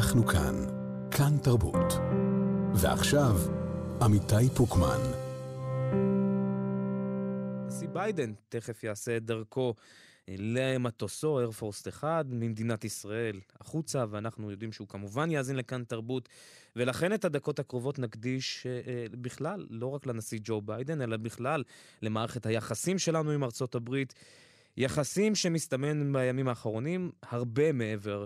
אנחנו כאן, כאן תרבות. ועכשיו, עמיתי פוקמן. הנשיא ביידן תכף יעשה את דרכו למטוסו, איירפורסט 1, ממדינת ישראל החוצה, ואנחנו יודעים שהוא כמובן יאזין לכאן תרבות, ולכן את הדקות הקרובות נקדיש אה, אה, בכלל, לא רק לנשיא ג'ו ביידן, אלא בכלל למערכת היחסים שלנו עם ארצות הברית. יחסים שמסתמן בימים האחרונים הרבה מעבר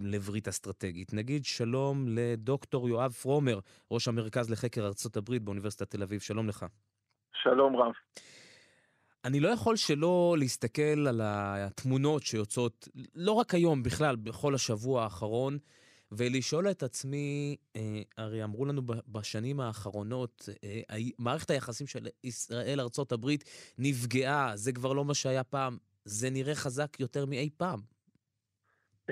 לברית אסטרטגית. נגיד שלום לדוקטור יואב פרומר, ראש המרכז לחקר ארצות הברית באוניברסיטת תל אביב. שלום לך. שלום רב. אני לא יכול שלא להסתכל על התמונות שיוצאות, לא רק היום, בכלל, בכל השבוע האחרון, ולשאול את עצמי, אה, הרי אמרו לנו בשנים האחרונות, אה, מערכת היחסים של ישראל-ארצות הברית נפגעה, זה כבר לא מה שהיה פעם, זה נראה חזק יותר מאי פעם.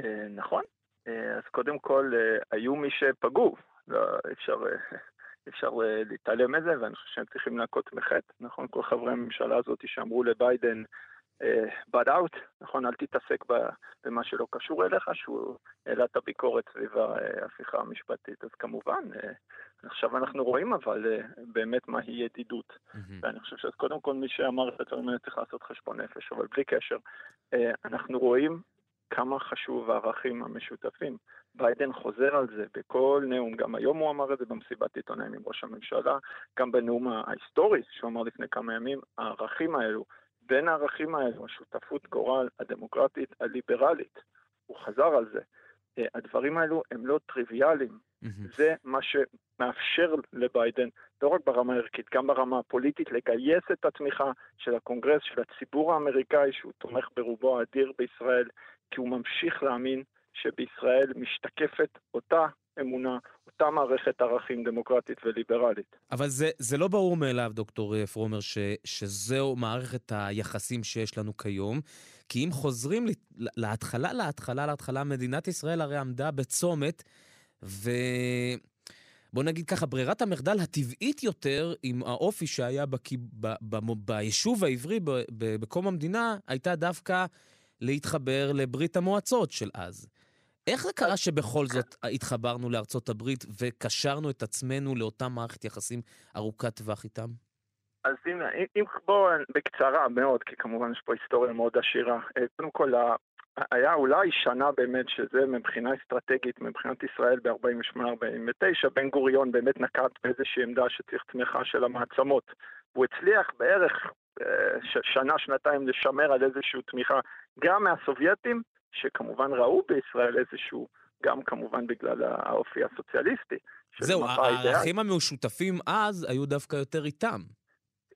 אה, נכון. אז קודם כל, היו מי שפגעו, לא, אפשר אפשר אה, להתעלם מזה, ואני חושב שהם צריכים להכות מחטא. נכון, כל חברי הממשלה הזאת שאמרו לביידן, בד uh, אאוט, נכון, אל תתעסק במה שלא קשור אליך, שהוא העלה את הביקורת סביב ההפיכה המשפטית. אז כמובן, עכשיו אנחנו רואים אבל באמת מהי ידידות. Mm-hmm. ואני חושב שקודם כל מי שאמר את הדברים האלה צריך לעשות חשבון נפש, אבל בלי קשר, אנחנו רואים כמה חשוב הערכים המשותפים. ביידן חוזר על זה בכל נאום, גם היום הוא אמר את זה במסיבת עיתונאים עם ראש הממשלה, גם בנאום ההיסטורי שהוא אמר לפני כמה ימים, הערכים האלו, בין הערכים האלו, השותפות גורל הדמוקרטית הליברלית, הוא חזר על זה. אה, הדברים האלו הם לא טריוויאליים, mm-hmm. זה מה שמאפשר לביידן, לא רק ברמה הערכית, גם ברמה הפוליטית, לגייס את התמיכה של הקונגרס, של הציבור האמריקאי, שהוא תומך ברובו האדיר בישראל, כי הוא ממשיך להאמין שבישראל משתקפת אותה אמונה, אותה מערכת ערכים דמוקרטית וליברלית. אבל זה, זה לא ברור מאליו, דוקטור פרומר, ש, שזו מערכת היחסים שיש לנו כיום, כי אם חוזרים להתחלה, להתחלה, להתחלה, מדינת ישראל הרי עמדה בצומת, ו... בוא נגיד ככה, ברירת המחדל הטבעית יותר, עם האופי שהיה בק... ב... ב... ב... ביישוב העברי ב... ב... בקום המדינה, הייתה דווקא להתחבר לברית המועצות של אז. איך זה קרה שבכל זאת התחברנו לארצות הברית וקשרנו את עצמנו לאותה מערכת יחסים ארוכת טווח איתם? אז הנה, אם בואו בקצרה מאוד, כי כמובן יש פה היסטוריה מאוד עשירה. אה, קודם כל, היה אולי שנה באמת שזה מבחינה אסטרטגית, מבחינת ישראל ב-48-49, בן גוריון באמת נקט באיזושהי עמדה שצריך תמיכה של המעצמות. הוא הצליח בערך שנה, שנתיים לשמר על איזושהי תמיכה גם מהסובייטים, שכמובן ראו בישראל איזשהו, גם כמובן בגלל האופי הסוציאליסטי. זהו, הערכים המשותפים אז היו דווקא יותר איתם.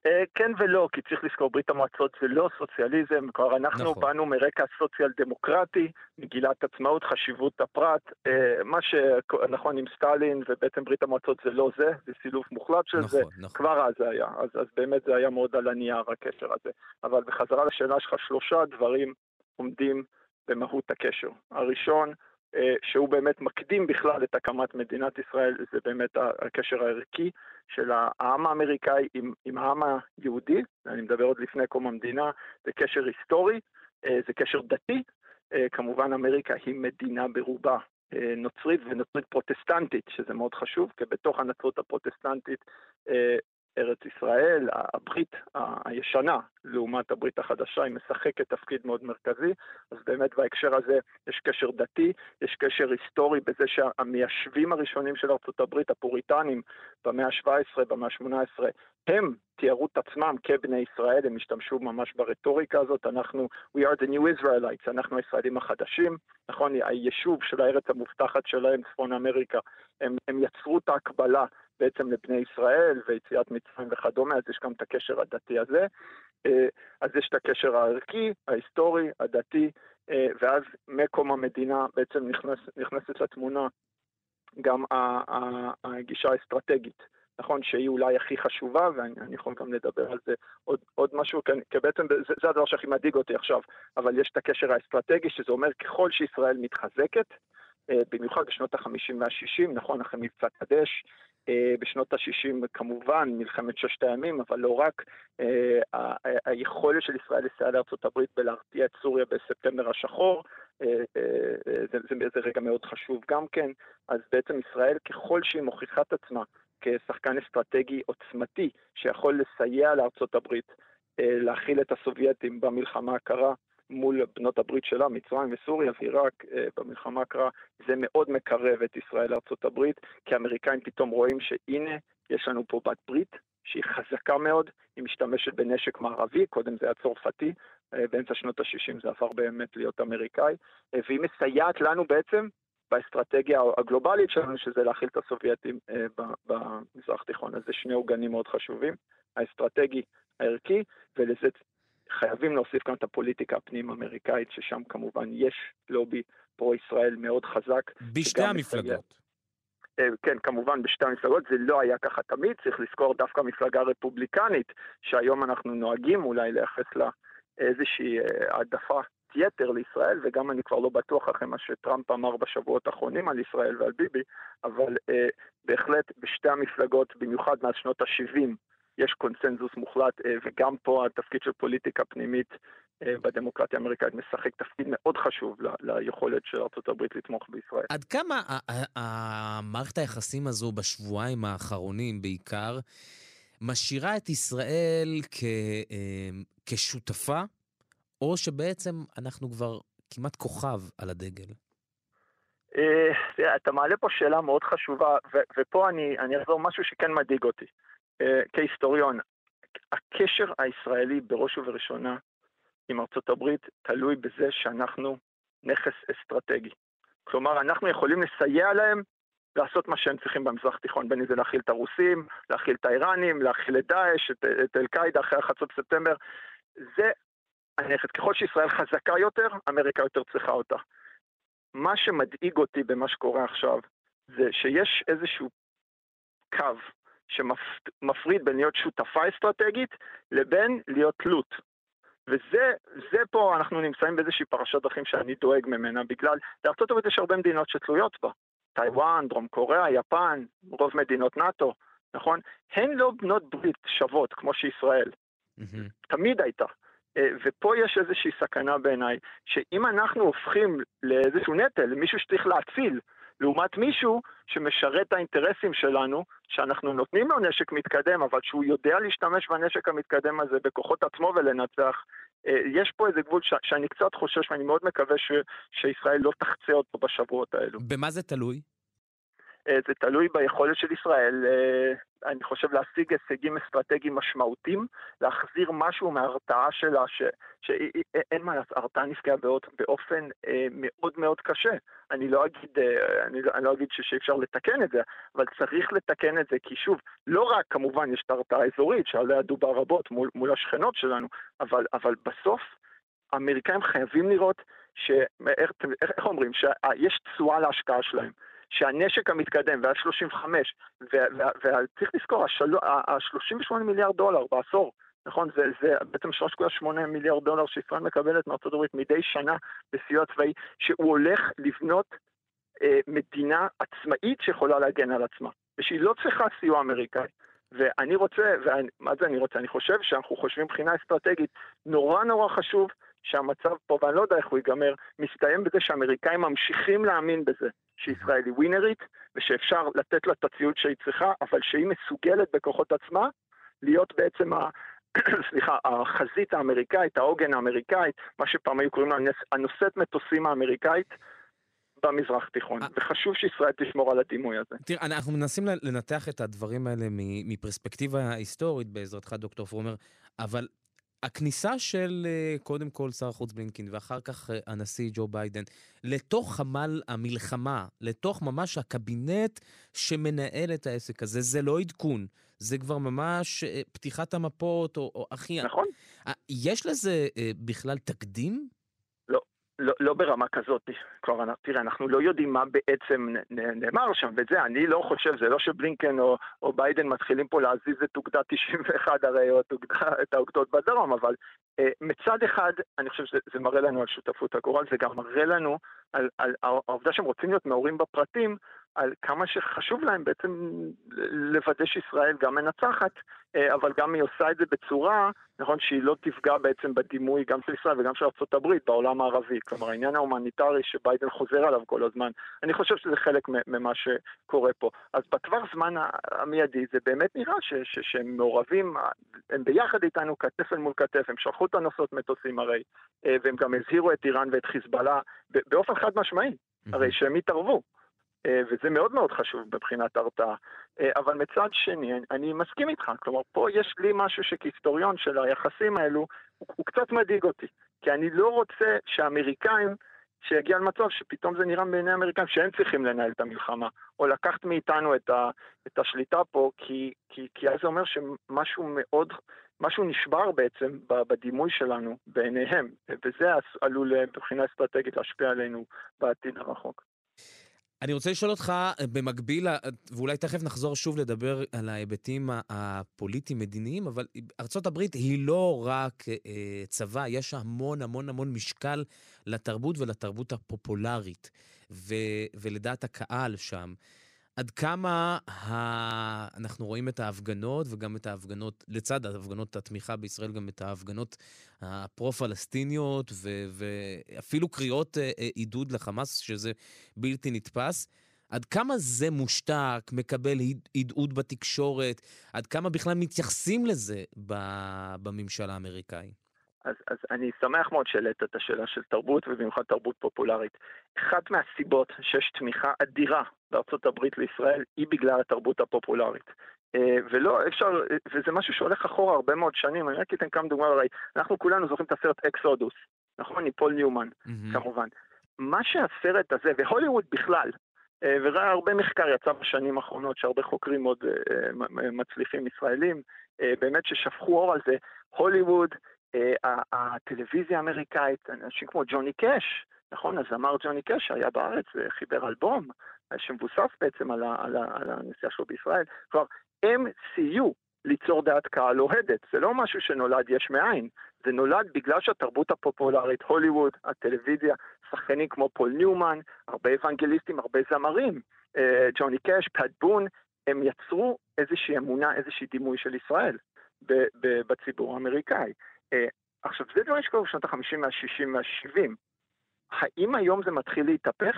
אה, כן ולא, כי צריך לזכור, ברית המועצות זה לא סוציאליזם, כבר אנחנו נכון. באנו מרקע סוציאל דמוקרטי, מגילת עצמאות, חשיבות הפרט, אה, מה שנכון עם סטלין ובעצם ברית המועצות זה לא זה, זה סילוף מוחלט של נכון, זה, נכון. כבר אז זה היה, אז, אז באמת זה היה מאוד על הנייר הקשר הזה. אבל בחזרה לשאלה שלך, שלושה דברים עומדים במהות הקשר. הראשון, שהוא באמת מקדים בכלל את הקמת מדינת ישראל, זה באמת הקשר הערכי של העם האמריקאי עם, עם העם היהודי, אני מדבר עוד לפני קום המדינה, זה קשר היסטורי, אה, זה קשר דתי, אה, כמובן אמריקה היא מדינה ברובה נוצרית ונוצרית פרוטסטנטית, שזה מאוד חשוב, כי בתוך הנצרות הפרוטסטנטית ארץ ישראל, הברית הישנה לעומת הברית החדשה, היא משחקת תפקיד מאוד מרכזי, אז באמת בהקשר הזה יש קשר דתי, יש קשר היסטורי בזה שהמיישבים הראשונים של ארצות הברית, הפוריטנים, במאה ה-17, במאה ה-18, הם תיארו את עצמם כבני ישראל, הם השתמשו ממש ברטוריקה הזאת, אנחנו, we are the new Israelites, אנחנו הישראלים החדשים, נכון, היישוב של הארץ המובטחת שלהם, צפון אמריקה, הם, הם יצרו את ההקבלה בעצם לבני ישראל ויציאת מצרים וכדומה, אז יש גם את הקשר הדתי הזה. אה, אז יש את הקשר הערכי, ההיסטורי, הדתי, אה, ואז מקום המדינה בעצם נכנס, נכנסת לתמונה גם הגישה האסטרטגית. נכון שהיא אולי הכי חשובה, ואני יכול גם לדבר על זה עוד, עוד משהו, כי בעצם זה, זה הדבר שהכי מדאיג אותי עכשיו, אבל יש את הקשר האסטרטגי, שזה אומר ככל שישראל מתחזקת, במיוחד בשנות ה-50 וה-60, נכון, אחרי מבצע קדש, אה, בשנות ה-60 כמובן, מלחמת ששת הימים, אבל לא רק, אה, היכולת של ישראל לסייע לארצות הברית בלהרתיע את סוריה בספטמבר השחור, אה, זה, זה, זה רגע מאוד חשוב גם כן. אז בעצם ישראל, ככל שהיא מוכיחה את עצמה כשחקן אסטרטגי עוצמתי, שיכול לסייע לארצות הברית להכיל את הסובייטים במלחמה הקרה, בנות הברית שלה, מצרים וסוריה ועיראק אה, במלחמה הקרה, זה מאוד מקרב את ישראל לארצות הברית, כי האמריקאים פתאום רואים שהנה, יש לנו פה בת ברית שהיא חזקה מאוד, היא משתמשת בנשק מערבי, קודם זה היה צרפתי, אה, באמצע שנות ה-60 זה עבר באמת להיות אמריקאי, אה, והיא מסייעת לנו בעצם באסטרטגיה הגלובלית שלנו, שזה להכיל את הסובייטים במזרח התיכון. אז זה שני עוגנים מאוד חשובים, האסטרטגי, הערכי, ולזה חייבים להוסיף כאן את הפוליטיקה הפנים-אמריקאית, ששם כמובן יש לובי פרו-ישראל מאוד חזק. בשתי המפלגות. אה, כן, כמובן בשתי המפלגות, זה לא היה ככה תמיד, צריך לזכור דווקא מפלגה רפובליקנית, שהיום אנחנו נוהגים אולי לייחס לה איזושהי אה, העדפה יתר לישראל, וגם אני כבר לא בטוח אחרי מה שטראמפ אמר בשבועות האחרונים על ישראל ועל ביבי, אבל אה, בהחלט בשתי המפלגות, במיוחד מאז שנות ה-70, יש קונסנזוס מוחלט, אה, וגם פה התפקיד של פוליטיקה פנימית אה, בדמוקרטיה האמריקאית משחק תפקיד מאוד חשוב ליכולת של ארה"ב לתמוך בישראל. עד כמה מערכת היחסים הזו בשבועיים האחרונים בעיקר, משאירה את ישראל כ, אה, כשותפה, או שבעצם אנחנו כבר כמעט כוכב על הדגל? אתה מעלה פה שאלה מאוד חשובה, ופה אני, אני אחזור משהו שכן מדאיג אותי. אה, כהיסטוריון, הקשר הישראלי בראש ובראשונה עם ארצות הברית תלוי בזה שאנחנו נכס אסטרטגי. כלומר, אנחנו יכולים לסייע להם לעשות מה שהם צריכים במזרח התיכון, בין אם זה להכיל את הרוסים, להכיל את האיראנים, להכיל את דאעש, את, את אל-קאעידה אחרי החצות ספטמבר. זה הנכס. ככל שישראל חזקה יותר, אמריקה יותר צריכה אותה. מה שמדאיג אותי במה שקורה עכשיו, זה שיש איזשהו קו שמפריד בין להיות שותפה אסטרטגית לבין להיות תלות. וזה זה פה אנחנו נמצאים באיזושהי פרשת דרכים שאני דואג ממנה, בגלל, הברית יש הרבה מדינות שתלויות בה. טיוואן, דרום קוריאה, יפן, רוב מדינות נאט"ו, נכון? הן לא בנות ברית שוות כמו שישראל. Mm-hmm. תמיד הייתה. אה, ופה יש איזושהי סכנה בעיניי, שאם אנחנו הופכים לאיזשהו נטל, למישהו שצריך להציל, לעומת מישהו שמשרת את האינטרסים שלנו, שאנחנו נותנים לו נשק מתקדם, אבל שהוא יודע להשתמש בנשק המתקדם הזה בכוחות עצמו ולנצח. אה, יש פה איזה גבול ש- שאני קצת חושש ואני מאוד מקווה ש- שישראל לא תחצה אותו בשבועות האלו. במה זה תלוי? אה, זה תלוי ביכולת של ישראל, אה, אני חושב, להשיג הישגים אסטרטגיים משמעותיים, להחזיר משהו מההרתעה שלה, שאין מה לעשות, ההרתעה נפגעה באופן אה, מאוד מאוד קשה. אני לא אגיד, אני, לא, אני לא אגיד שאי אפשר לתקן את זה, אבל צריך לתקן את זה, כי שוב, לא רק כמובן יש את ההרתעה האזורית, שעליה דובר רבות מול, מול השכנות שלנו, אבל, אבל בסוף האמריקאים חייבים לראות ש... איך, איך אומרים? שיש תשואה להשקעה שלהם. שהנשק המתקדם ועד 35, וצריך לזכור, ה-38 מיליארד דולר בעשור, נכון? זה, זה בעצם 3.8 מיליארד דולר שישראל מקבלת מארצות הברית מדי שנה בסיוע צבאי, שהוא הולך לבנות אה, מדינה עצמאית שיכולה להגן על עצמה, ושהיא לא צריכה סיוע אמריקאי. ואני רוצה, ומה זה אני רוצה? אני חושב שאנחנו חושבים מבחינה אסטרטגית, נורא נורא חשוב שהמצב פה, ואני לא יודע איך הוא ייגמר, מסתיים בזה שהאמריקאים ממשיכים להאמין בזה, שישראל היא ווינרית, ושאפשר לתת לה את הציוד שהיא צריכה, אבל שהיא מסוגלת בכוחות עצמה להיות בעצם ה... סליחה, החזית האמריקאית, העוגן האמריקאית, מה שפעם היו קוראים לה הנושאת מטוסים האמריקאית, במזרח התיכון, אה. וחשוב שישראל תשמור על הדימוי הזה. תראה, אנחנו מנסים לנתח את הדברים האלה מפרספקטיבה היסטורית בעזרתך, דוקטור פרומר, אבל הכניסה של אה, קודם כל שר החוץ בלינקין ואחר כך אה, הנשיא ג'ו ביידן לתוך חמ"ל המלחמה, לתוך ממש הקבינט שמנהל את העסק הזה, זה לא עדכון, זה כבר ממש אה, פתיחת המפות או, או אחי... נכון. יש לזה בכלל תקדים? לא. לא, ברמה כזאת. כלומר, תראה, אנחנו לא יודעים מה בעצם נאמר שם, וזה, אני לא חושב, זה לא שבלינקן או, או ביידן מתחילים פה להזיז את אוגדה 91 הרי, או את, אוגדה, את האוגדות בדרום, אבל אה, מצד אחד, אני חושב שזה מראה לנו על שותפות הגורל, זה גם מראה לנו על, על, על העובדה שהם רוצים להיות מעורים בפרטים, על כמה שחשוב להם בעצם לוודא שישראל גם מנצחת, אה, אבל גם היא עושה את זה בצורה, נכון, שהיא לא תפגע בעצם בדימוי גם של ישראל וגם של ארה"ב בעולם הערבי. כלומר, העניין ההומניטרי שביידן חוזר עליו כל הזמן, אני חושב שזה חלק ממה שקורה פה. אז בטווח זמן המיידי זה באמת נראה ש, ש, שהם מעורבים, הם ביחד איתנו כתף אל מול כתף, הם שלחו את הנוסעות מטוסים הרי, אה, והם גם הזהירו את איראן ואת חיזבאללה באופן חד משמעי, הרי שהם התערבו. אה, וזה מאוד מאוד חשוב מבחינת הרתעה. אה, אבל מצד שני, אני מסכים איתך, כלומר, פה יש לי משהו שכהיסטוריון של היחסים האלו, הוא, הוא קצת מדאיג אותי. כי אני לא רוצה שהאמריקאים, שיגיע למצב שפתאום זה נראה בעיני האמריקאים שהם צריכים לנהל את המלחמה, או לקחת מאיתנו את, ה, את השליטה פה, כי, כי, כי אז זה אומר שמשהו מאוד, משהו נשבר בעצם בדימוי שלנו בעיניהם, וזה עלול מבחינה אסטרטגית להשפיע עלינו בעתיד הרחוק. אני רוצה לשאול אותך, במקביל, ואולי תכף נחזור שוב לדבר על ההיבטים הפוליטיים-מדיניים, אבל הברית היא לא רק אה, צבא, יש המון המון המון משקל לתרבות ולתרבות הפופולרית, ו, ולדעת הקהל שם. עד כמה ה... אנחנו רואים את ההפגנות, וגם את ההפגנות, לצד ההפגנות התמיכה בישראל, גם את ההפגנות הפרו-פלסטיניות, ו... ואפילו קריאות אה, אה, עידוד לחמאס, שזה בלתי נתפס. עד כמה זה מושתק, מקבל הדהוד בתקשורת, עד כמה בכלל מתייחסים לזה בממשל האמריקאי? אז, אז אני שמח מאוד שהעלית את השאלה של תרבות, ובמיוחד תרבות פופולרית. אחת מהסיבות שיש תמיכה אדירה בארצות הברית לישראל היא בגלל התרבות הפופולרית. אה, ולא אפשר, וזה משהו שהולך אחורה הרבה מאוד שנים, אני רק אתן כמה דוגמאות, הרי אנחנו כולנו זוכרים את הסרט אקסודוס, נכון? מפול ניומן, mm-hmm. כמובן. מה שהסרט הזה, והוליווד בכלל, אה, וראה הרבה מחקר יצא בשנים האחרונות, שהרבה חוקרים מאוד אה, מצליחים ישראלים, באמת ששפכו אור על זה, הוליווד הטלוויזיה האמריקאית, אנשים כמו ג'וני קאש, נכון? הזמר ג'וני קאש היה בארץ וחיבר אלבום שמבוסס בעצם על, על, על הנסיעה שלו בישראל. כלומר, הם סייעו ליצור דעת קהל אוהדת, זה לא משהו שנולד יש מאין, זה נולד בגלל שהתרבות הפופולרית, הוליווד, הטלוויזיה, שחקנים כמו פול ניומן, הרבה אוונגליסטים, הרבה זמרים, אה, ג'וני קאש, פאט בון, הם יצרו איזושהי אמונה, איזושהי דימוי של ישראל בציבור האמריקאי. אה, עכשיו, זה דברים שקורים בשנות ה-50, מה-60, מה-70. האם היום זה מתחיל להתהפך?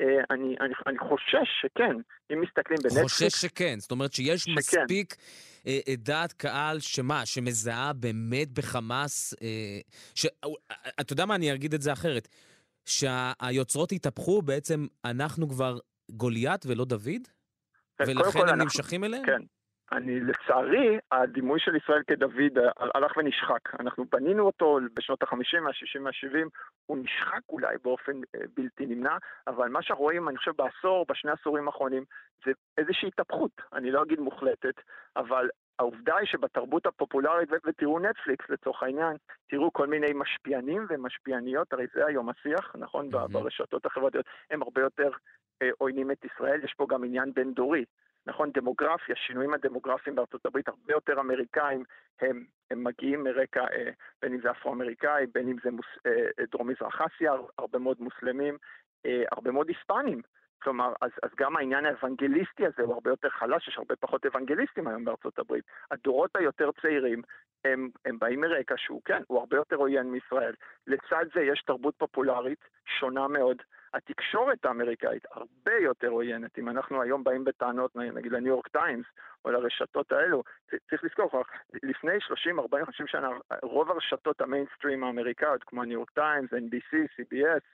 אה, אני, אני, אני חושש שכן, אם מסתכלים בנטפליקס... חושש שכן, זאת אומרת שיש שכן. מספיק אה, אה, דעת קהל שמה, שמזהה באמת בחמאס... אה, ש... אה, אתה יודע מה, אני אגיד את זה אחרת. שהיוצרות התהפכו, בעצם אנחנו כבר גוליית ולא דוד? כן, ולכן הם אנחנו... נמשכים אליהם? כן, אני, לצערי, הדימוי של ישראל כדוד הלך ונשחק. אנחנו בנינו אותו בשנות ה-50, ה-60, ה-70, הוא נשחק אולי באופן אה, בלתי נמנע, אבל מה שאנחנו רואים, אני חושב, בעשור, בשני העשורים האחרונים, זה איזושהי התהפכות, אני לא אגיד מוחלטת, אבל העובדה היא שבתרבות הפופולרית, ותראו נטפליקס לצורך העניין, תראו כל מיני משפיענים ומשפיעניות, הרי זה היום השיח, נכון? Mm-hmm. ברשתות החברתיות, הם הרבה יותר אה, עוינים את ישראל, יש פה גם עניין בין-דורי. נכון, דמוגרפיה, שינויים הדמוגרפיים בארצות הברית, הרבה יותר אמריקאים, הם, הם מגיעים מרקע, אה, בין אם זה אפרו-אמריקאי, בין אם זה מוס, אה, דרום-מזרח אסיה, הרבה מאוד מוסלמים, אה, הרבה מאוד היספנים. כלומר, אז, אז גם העניין האוונגליסטי הזה הוא הרבה יותר חלש, יש הרבה פחות אוונגליסטים היום בארצות הברית. הדורות היותר צעירים, הם, הם באים מרקע שהוא, כן, הוא הרבה יותר עוין מישראל. לצד זה יש תרבות פופולרית שונה מאוד. התקשורת האמריקאית הרבה יותר עוינת. אם אנחנו היום באים בטענות, נגיד לניו יורק טיימס, או לרשתות האלו, צריך לזכור, לפני 30, 40, 50 שנה, רוב הרשתות המיינסטרים האמריקאיות, כמו ניו יורק טיימס, NBC, CBS,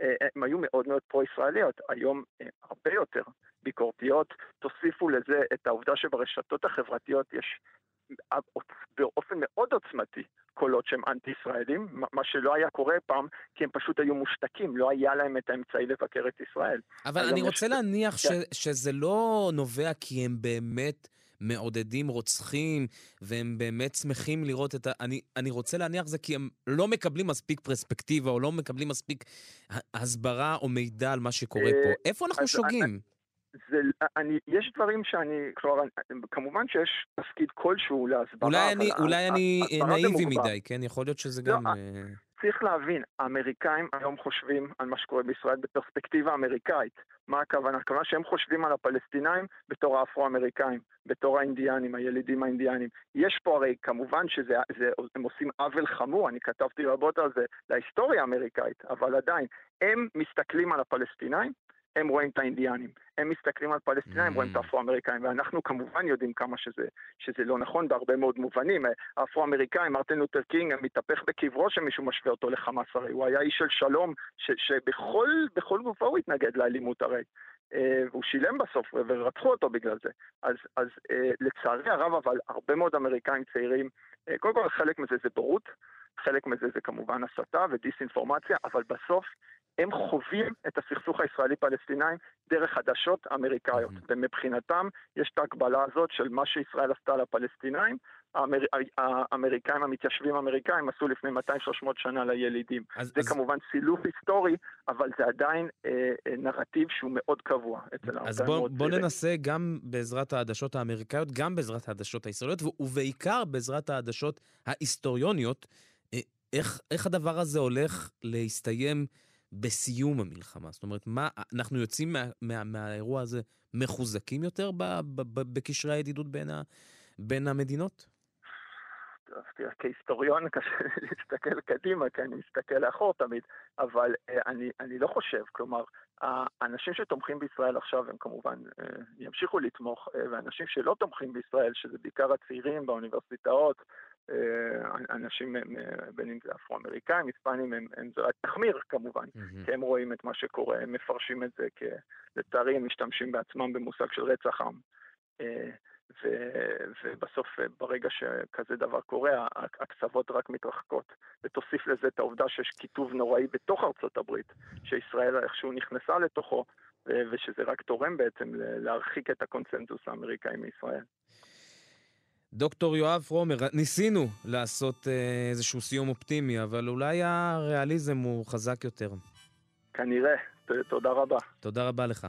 הם היו מאוד מאוד פרו-ישראליות, היום אה, הרבה יותר ביקורתיות. תוסיפו לזה את העובדה שברשתות החברתיות יש באופן מאוד עוצמתי קולות שהם אנטי-ישראלים, מה שלא היה קורה פעם, כי הם פשוט היו מושתקים, לא היה להם את האמצעי לבקר את ישראל. אבל אני רוצה יש... להניח ש, כן. שזה לא נובע כי הם באמת מעודדים רוצחים, והם באמת שמחים לראות את ה... אני, אני רוצה להניח זה כי הם לא מקבלים מספיק פרספקטיבה, או לא מקבלים מספיק הסברה או מידע על מה שקורה פה. אה, איפה אנחנו שוגים? זה, אני, יש דברים שאני, כלומר, כמובן שיש תפקיד כלשהו להסברה. אולי אני, אולי אני נאיבי מדי, כן? יכול להיות שזה לא, גם... אה, צריך להבין, האמריקאים היום חושבים על מה שקורה בישראל בפרספקטיבה אמריקאית. מה הכוונה? הכוונה שהם חושבים על הפלסטינאים בתור האפרו-אמריקאים, בתור האינדיאנים, הילידים האינדיאנים. יש פה הרי, כמובן שהם עושים עוול חמור, אני כתבתי רבות על זה, להיסטוריה האמריקאית, אבל עדיין, הם מסתכלים על הפלסטינאים הם רואים את האינדיאנים. הם מסתכלים על פלסטינאים, mm. רואים את mm. האפרו-אמריקאים, ואנחנו כמובן יודעים כמה שזה, שזה לא נכון בהרבה מאוד מובנים. האפרו-אמריקאים, מרטין לותר קינג, מתהפך בקברו שמישהו משווה אותו לחמאס הרי. הוא היה איש של שלום, ש, שבכל גופו הוא התנגד לאלימות הרי. אה, והוא שילם בסוף ורצחו אותו בגלל זה. אז, אז אה, לצערי הרב, אבל הרבה מאוד אמריקאים צעירים, אה, קודם כל חלק מזה זה בורות, חלק מזה זה כמובן הסתה ודיסאינפורמציה, אבל בסוף הם חווים את הסכסוך הישראלי-פלסטיני דרך חדשות אמריקאיות. Mm-hmm. ומבחינתם יש את ההקבלה הזאת של מה שישראל עשתה לפלסטינאים, האמר... האמריקאים, המתיישבים האמריקאים עשו לפני 200-300 שנה לילידים. אז, זה אז... כמובן סילוף היסטורי, אבל זה עדיין אה, אה, נרטיב שהוא מאוד קבוע אצל אז בוא, בוא ננסה גם בעזרת העדשות האמריקאיות, גם בעזרת העדשות הישראליות, ובעיקר בעזרת העדשות ההיסטוריוניות, אה, איך, איך הדבר הזה הולך להסתיים בסיום המלחמה? זאת אומרת, מה, אנחנו יוצאים מה, מה, מהאירוע הזה מחוזקים יותר בקשרי הידידות בין, ה, בין המדינות? כהיסטוריון קשה להסתכל קדימה, כי אני מסתכל לאחור תמיד, אבל אה, אני, אני לא חושב, כלומר, האנשים שתומכים בישראל עכשיו הם כמובן אה, ימשיכו לתמוך, אה, ואנשים שלא תומכים בישראל, שזה בעיקר הצעירים באוניברסיטאות, אנשים, בין אם זה אפרו-אמריקאים, היספנים, הם, הם זה רק תחמיר כמובן, mm-hmm. כי הם רואים את מה שקורה, הם מפרשים את זה כ... לצערי הם משתמשים בעצמם במושג של רצח עם. אה, ו, ובסוף, ברגע שכזה דבר קורה, הקצוות רק מתרחקות. ותוסיף לזה את העובדה שיש קיטוב נוראי בתוך ארצות הברית, שישראל איכשהו נכנסה לתוכו, ושזה רק תורם בעצם להרחיק את הקונצנזוס האמריקאי מישראל. דוקטור יואב פרומר, ניסינו לעשות אה, איזשהו סיום אופטימי, אבל אולי הריאליזם הוא חזק יותר. כנראה. תודה רבה. תודה רבה לך.